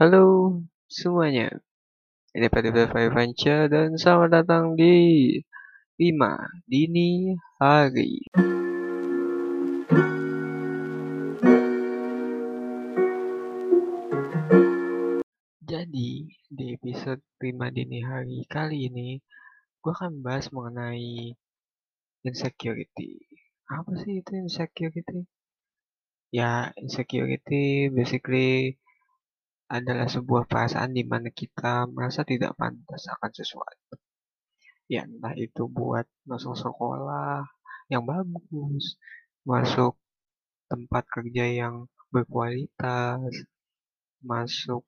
Halo semuanya, ini Pada Fanca dan selamat datang di 5 Dini Hari. Jadi, di episode 5 Dini Hari kali ini, gue akan bahas mengenai insecurity. Apa sih itu insecurity? Ya, insecurity basically adalah sebuah perasaan di mana kita merasa tidak pantas akan sesuatu. Ya, entah itu buat masuk sekolah yang bagus, masuk tempat kerja yang berkualitas, masuk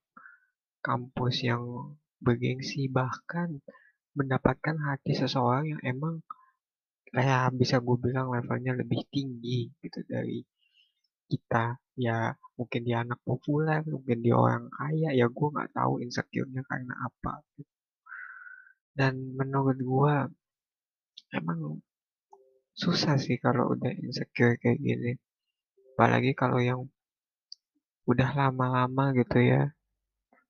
kampus yang bergengsi, bahkan mendapatkan hati seseorang yang emang kayak bisa gue bilang levelnya lebih tinggi gitu dari kita ya mungkin dia anak populer mungkin dia orang kaya ya gue nggak tahu insecure-nya karena apa dan menurut gue emang susah sih kalau udah insecure kayak gini. Apalagi kalau yang udah lama-lama gitu ya.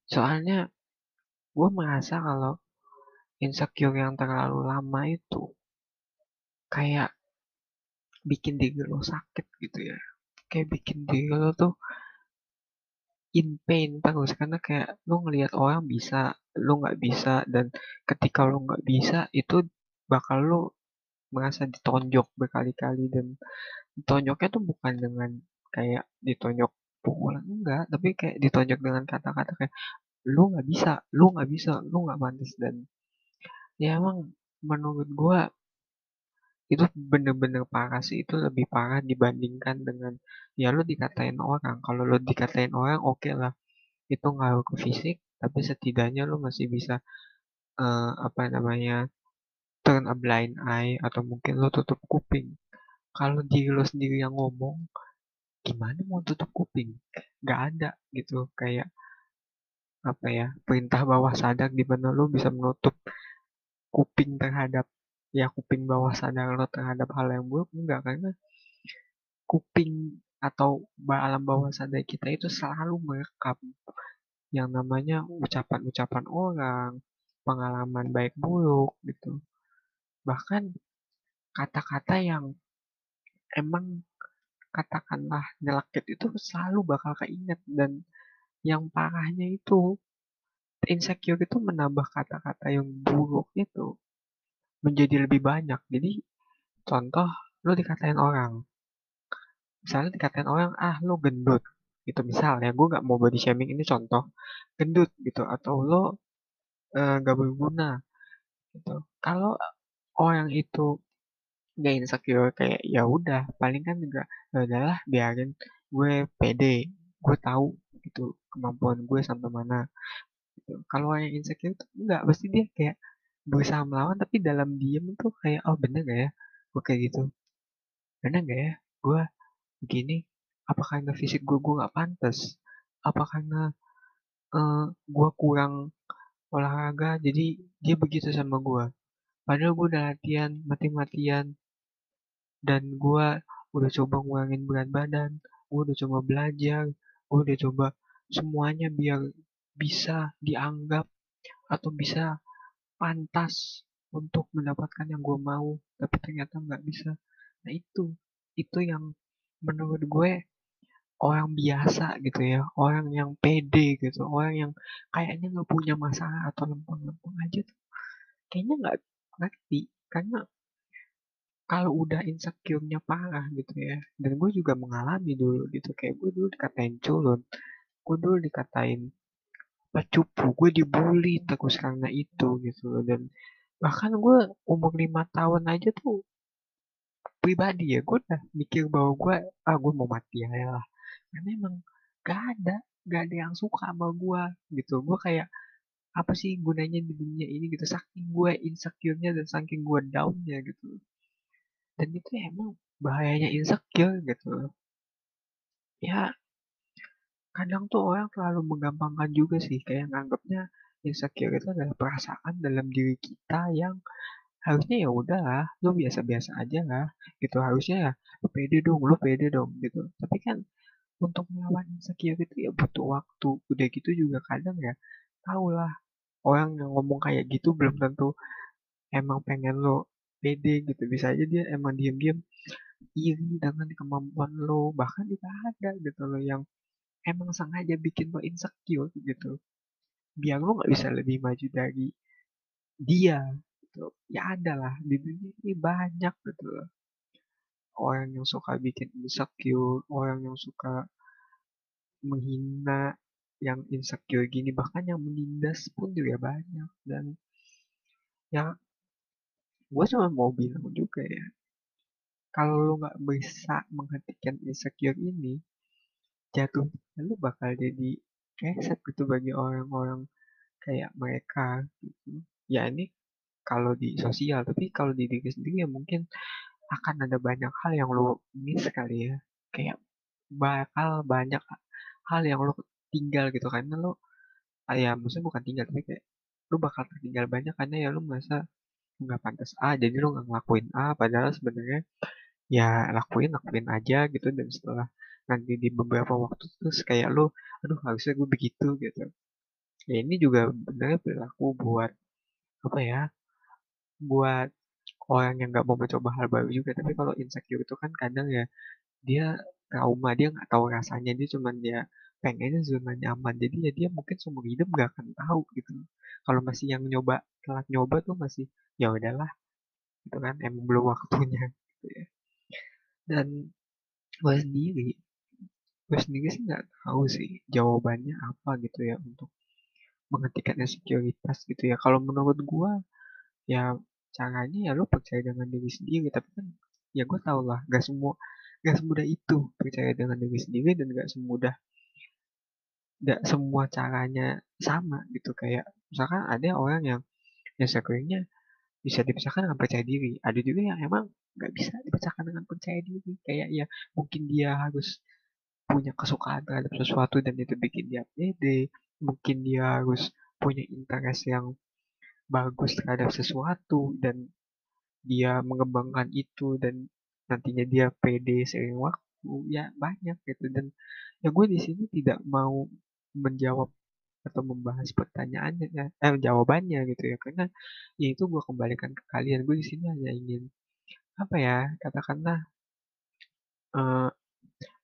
Soalnya gue merasa kalau insecure yang terlalu lama itu kayak bikin diri lo sakit gitu ya kayak bikin diri lo tuh in pain terus karena kayak lo ngelihat orang bisa lo nggak bisa dan ketika lo nggak bisa itu bakal lo merasa ditonjok berkali-kali dan ditonjoknya tuh bukan dengan kayak ditonjok pukulan enggak tapi kayak ditonjok dengan kata-kata kayak lu nggak bisa lu nggak bisa lu nggak pantas. Dan ya emang menurut gua itu bener-bener parah sih itu lebih parah dibandingkan dengan ya lo dikatain orang. Kalau lo dikatain orang oke lah. Itu ngaruh ke fisik tapi setidaknya lo masih bisa uh, apa namanya turn a blind eye atau mungkin lo tutup kuping. Kalau diri lo sendiri yang ngomong gimana mau tutup kuping? Gak ada gitu kayak apa ya perintah bawah sadar di mana lo bisa menutup kuping terhadap ya kuping bawah sadar lo terhadap hal yang buruk enggak karena kuping atau alam bawah sadar kita itu selalu merekam yang namanya ucapan-ucapan orang, pengalaman baik buruk gitu. Bahkan kata-kata yang emang katakanlah nyelakit itu selalu bakal keinget dan yang parahnya itu insecure itu menambah kata-kata yang buruk itu menjadi lebih banyak. Jadi contoh lo dikatain orang. Misalnya dikatain orang, ah lo gendut. Gitu misalnya, gue gak mau body shaming ini contoh. Gendut gitu. Atau lo uh, gak berguna. Gitu. Kalau orang itu gak insecure kayak ya udah paling kan juga ya udahlah biarin gue pede gue tahu gitu kemampuan gue sampai mana gitu. kalau yang insecure itu enggak pasti dia kayak berusaha melawan tapi dalam diem tuh kayak oh bener gak ya? Gue kayak gitu. Bener gak ya? Gue begini apa karena fisik gue gue gak pantas? Apa karena uh, gue kurang olahraga jadi dia begitu sama gue padahal gue udah latihan mati-matian dan gue udah coba ngurangin berat badan gue udah coba belajar gue udah coba semuanya biar bisa dianggap atau bisa pantas untuk mendapatkan yang gue mau tapi ternyata nggak bisa. Nah itu itu yang menurut gue orang biasa gitu ya orang yang pede gitu orang yang kayaknya nggak punya masalah atau lempeng-lempeng aja tuh kayaknya nggak ngerti. Karena kalau udah insecure-nya parah gitu ya dan gue juga mengalami dulu gitu kayak gue dulu dikatain culun gue dulu dikatain cupu gue dibully terus karena itu gitu loh. Dan bahkan gue umur lima tahun aja tuh pribadi ya gue udah mikir bahwa gue ah gue mau mati ya lah. Karena emang gak ada gak ada yang suka sama gue gitu. Gue kayak apa sih gunanya di dunia ini? Gitu. Saking gue insecure-nya dan saking gue down-nya gitu. Dan itu emang bahayanya insecure gitu. Ya kadang tuh orang terlalu menggampangkan juga sih kayak nganggapnya insecure itu adalah perasaan dalam diri kita yang harusnya ya udahlah lu biasa-biasa aja lah gitu. Harusnya ya pede dong lu pede dong gitu. Tapi kan untuk melawan insecurity ya butuh waktu udah gitu juga kadang ya tau lah orang yang ngomong kayak gitu belum tentu emang pengen lo pede gitu. Bisa aja dia emang diam-diam iri dengan kemampuan lo bahkan juga ada gitu lo yang emang sengaja bikin lo insecure gitu. Biar lo nggak bisa lebih maju dari dia gitu. Ya ada lah di dunia ini banyak gitu loh. Orang yang suka bikin insecure orang yang suka menghina yang insecure gini bahkan yang menindas pun juga banyak. Dan ya gue cuma mau bilang juga ya kalau lo nggak bisa menghentikan insecure ini jatuh lu bakal jadi keset gitu bagi orang-orang kayak mereka gitu. Ya ini kalau di sosial tapi kalau di diri sendiri ya mungkin akan ada banyak hal yang lo miss kali ya. Kayak bakal banyak hal yang lo tinggal gitu karena lo ah, ya maksudnya bukan tinggal tapi kayak lo bakal tertinggal banyak karena ya lo merasa nggak pantas A jadi lo nggak ngelakuin A padahal sebenarnya ya lakuin lakuin aja gitu dan setelah nanti di beberapa waktu terus kayak lo aduh harusnya gue begitu gitu. Ya ini juga benernya berlaku buat apa ya buat orang yang nggak mau mencoba hal baru juga. Tapi kalau insecure itu kan kadang ya dia trauma dia nggak tahu rasanya. Dia cuman dia pengennya zona nyaman. Jadi ya dia mungkin seumur hidup nggak akan tahu gitu. Kalau masih yang nyoba telat nyoba tuh masih ya udahlah gitu kan emang belum waktunya gitu ya. Dan gue sendiri gue sendiri sih nggak tahu sih jawabannya apa gitu ya untuk menghentikan insekuritas gitu ya. Kalau menurut gue ya caranya ya lo percaya dengan diri sendiri tapi kan ya gue tau lah gak semua gak semudah itu percaya dengan diri sendiri dan gak semudah gak semua caranya sama gitu. Kayak misalkan ada orang yang insecure-nya bisa dipisahkan dengan percaya diri. Ada juga yang emang gak bisa dipisahkan dengan percaya diri. Kayak ya mungkin dia harus punya kesukaan terhadap sesuatu dan itu bikin dia pede mungkin dia harus punya interest yang bagus terhadap sesuatu dan dia mengembangkan itu dan nantinya dia pede seiring waktu ya banyak gitu. Dan ya gue di sini tidak mau menjawab atau membahas pertanyaannya ya, eh, jawabannya gitu ya. Karena ya itu gue kembalikan ke kalian. Gue di sini hanya ingin apa ya katakanlah uh,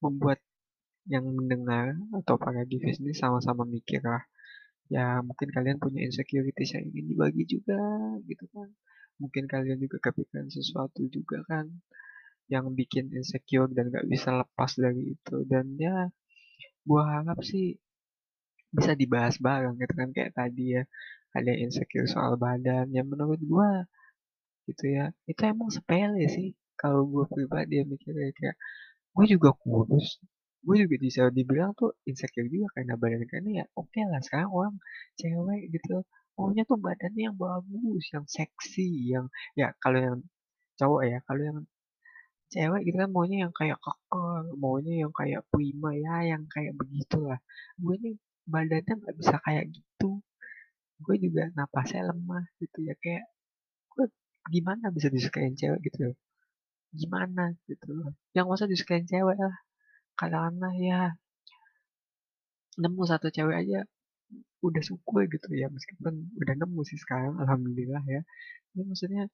membuat yang mendengar atau para divisi ini sama-sama mikir lah ya mungkin kalian punya insecurity yang ingin dibagi juga gitu kan. Mungkin kalian juga kepikiran sesuatu juga kan yang bikin insecure dan gak bisa lepas dari itu. Dan ya gua harap sih bisa dibahas bareng gitu kan kayak tadi ya ada insecure soal badan. Yang menurut gua gitu ya itu emang sepele sih. Kalau gue pribadi ya mikirnya kayak gue juga kurus gue juga bisa dibilang tuh insecure juga karena badan karena ya oke okay lah sekarang orang cewek gitu maunya tuh badannya yang bagus yang seksi yang ya kalau yang cowok ya kalau yang cewek gitu kan maunya yang kayak kokoh maunya yang kayak prima ya yang kayak begitulah. Gue nih badannya nggak bisa kayak gitu. Gue juga napasnya lemah gitu ya kayak gue gimana bisa disukain cewek gitu gimana gitu yang masa disukain cewek lah katakanlah ya nemu satu cewek aja udah syukur gitu ya meskipun udah nemu sih sekarang alhamdulillah ya. Ini maksudnya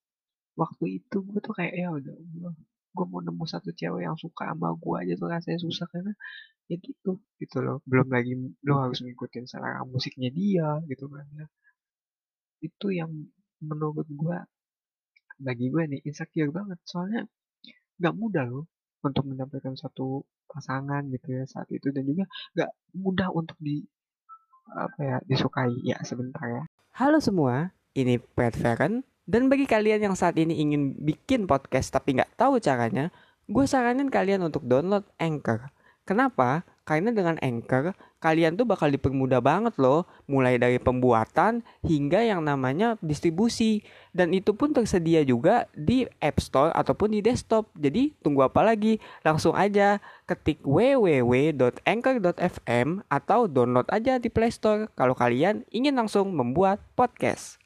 waktu itu gue tuh kayak ya udah gue gue mau nemu satu cewek yang suka sama gue aja tuh rasanya susah karena ya gitu gitu loh. Belum lagi lo harus ngikutin selera musiknya dia gitu kan ya. Itu yang menurut gue bagi gue nih insecure banget. Soalnya nggak mudah loh untuk mendapatkan satu pasangan gitu ya saat itu dan juga nggak mudah untuk di apa ya disukai ya sebentar ya. Halo semua, ini Pat Feren dan bagi kalian yang saat ini ingin bikin podcast tapi nggak tahu caranya, gue saranin kalian untuk download Anchor. Kenapa? Karena dengan Anchor, kalian tuh bakal dipermudah banget loh, mulai dari pembuatan hingga yang namanya distribusi. Dan itu pun tersedia juga di App Store ataupun di desktop. Jadi tunggu apa lagi? Langsung aja ketik www.anchor.fm atau download aja di Play Store kalau kalian ingin langsung membuat podcast.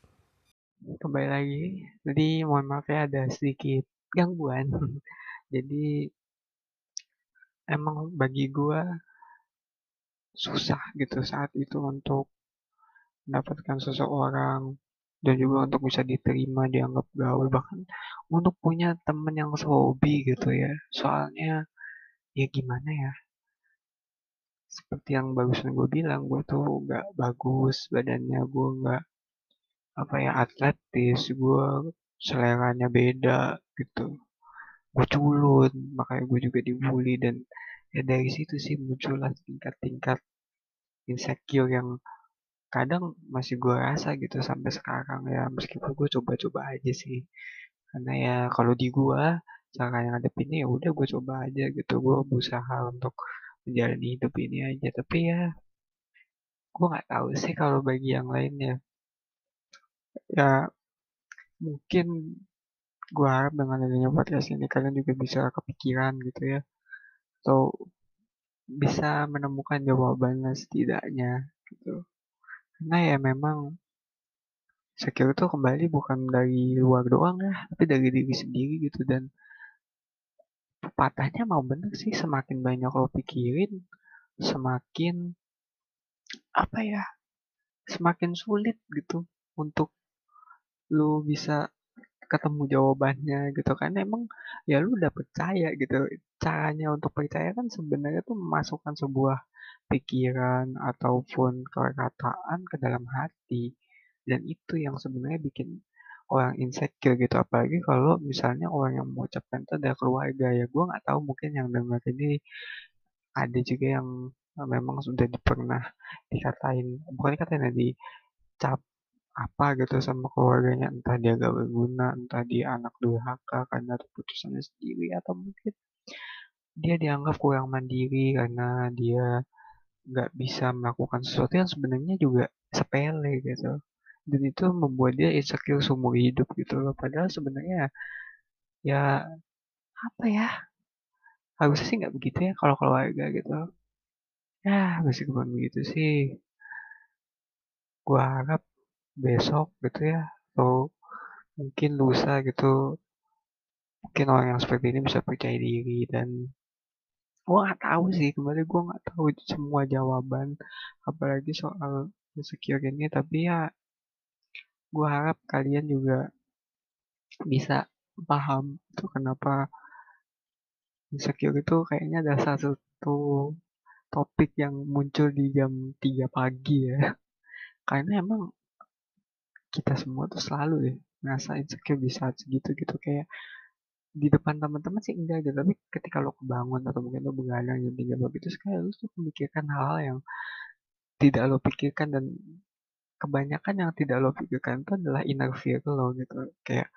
Kembali lagi, jadi mohon maaf ya ada sedikit gangguan. jadi emang bagi gue susah gitu saat itu untuk mendapatkan seseorang dan juga untuk bisa diterima dianggap gaul bahkan untuk punya temen yang sehobi gitu ya. Soalnya ya gimana ya? Seperti yang bagusan gue bilang gue tuh gak bagus badannya gue gak apa ya atletis gue seleranya beda gitu. Gue culun makanya gue juga dibully dan ya dari situ sih muncullah tingkat-tingkat insecure yang kadang masih gue rasa gitu sampai sekarang ya. Meskipun gue coba-coba aja sih. Karena ya kalau di gue cara yang ngadepinnya ya udah gue coba aja gitu. Gue berusaha untuk menjalani hidup ini aja. Tapi ya gue nggak tahu sih kalau bagi yang lainnya ya. Mungkin gue harap dengan adanya podcast ini kalian juga bisa kepikiran gitu ya atau bisa menemukan jawabannya setidaknya gitu. Karena ya memang secure itu kembali bukan dari luar doang ya tapi dari diri sendiri gitu. Dan pepatahnya mau bener sih semakin banyak lo pikirin semakin apa ya semakin sulit gitu untuk lu bisa ketemu jawabannya gitu kan emang ya lu udah percaya gitu. Caranya untuk percaya kan sebenarnya tuh memasukkan sebuah pikiran ataupun perkataan ke dalam hati. Dan itu yang sebenarnya bikin orang insecure gitu. Apalagi kalau misalnya orang yang mengucapkan itu ada keluarga. Ya gue nggak tahu mungkin yang dengar ini ada juga yang memang sudah pernah dikatain bukan dikatain ya dicap apa gitu sama keluarganya. Entah dia gak berguna entah dia anak durhaka karena keputusannya sendiri atau mungkin dia dianggap kurang mandiri karena dia nggak bisa melakukan sesuatu yang sebenarnya juga sepele gitu. Dan itu membuat dia insecure seumur hidup gitu loh. Padahal sebenarnya ya apa ya harusnya sih nggak begitu ya kalau keluarga gitu. Ya meskipun begitu sih. Gue harap besok gitu ya atau mungkin lusa gitu. Mungkin orang yang seperti ini bisa percaya diri dan gue nggak tahu sih kembali gue nggak tahu semua jawaban apalagi soal insecure ini tapi ya gue harap kalian juga bisa paham itu kenapa insecure itu kayaknya ada satu topik yang muncul di jam 3 pagi ya. Karena emang kita semua tuh selalu deh ngerasa insecure di saat segitu gitu. Kayak di depan teman-teman sih enggak gitu tapi ketika lo kebangun atau mungkin lo begadang jam tiga pagi itu sekali lo tuh memikirkan hal-hal yang tidak lo pikirkan dan kebanyakan yang tidak lo pikirkan itu adalah inner fear lo gitu. Kayak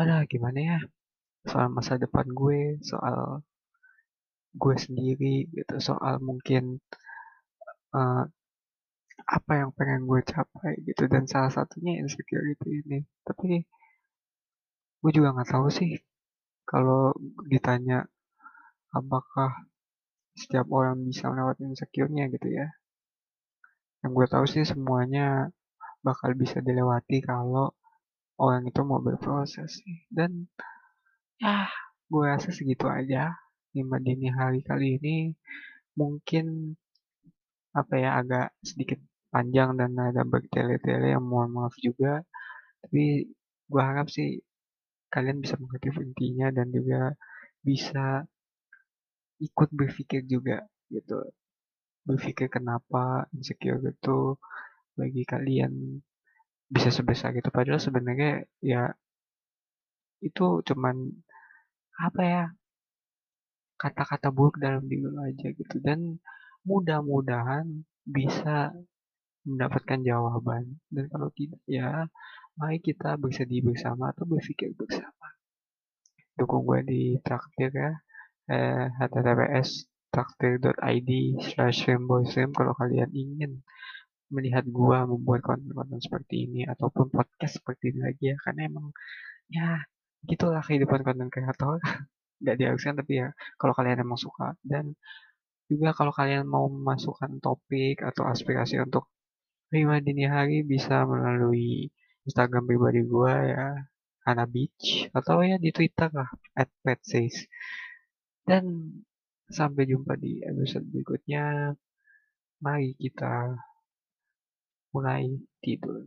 ada gimana ya soal masa depan gue soal gue sendiri gitu soal mungkin uh, apa yang pengen gue capai gitu dan salah satunya insecurity ini. Tapi gue juga nggak tahu sih kalau ditanya apakah setiap orang bisa melewati insecure-nya gitu ya. Yang gue tahu sih semuanya bakal bisa dilewati kalau orang itu mau berproses sih. Dan ya gue rasa segitu aja. Lima dini hari kali ini mungkin apa ya agak sedikit panjang dan ada bertele-tele yang mohon maaf juga. Tapi gue harap sih kalian bisa mengerti intinya dan juga bisa ikut berpikir juga gitu. Berpikir kenapa insecure itu bagi kalian bisa sebesar itu. Padahal sebenarnya ya itu cuman apa ya kata-kata buruk dalam diri aja gitu. Dan mudah-mudahan bisa mendapatkan jawaban. Dan kalau tidak ya mari kita bersedih bersama atau berpikir bersama. Dukung gue di traktir ya. Eh, https traktir.id slash kalau kalian ingin melihat gue membuat konten-konten seperti ini ataupun podcast seperti ini lagi ya. Karena emang ya gitulah kehidupan konten kreator. Nggak diharuskan tapi ya kalau kalian emang suka. Dan juga kalau kalian mau memasukkan topik atau aspirasi untuk lima dini hari bisa melalui Instagram pribadi gue ya Hana Beach atau ya di Twitter lah at Dan Sampai jumpa di episode berikutnya. Mari kita mulai tidur.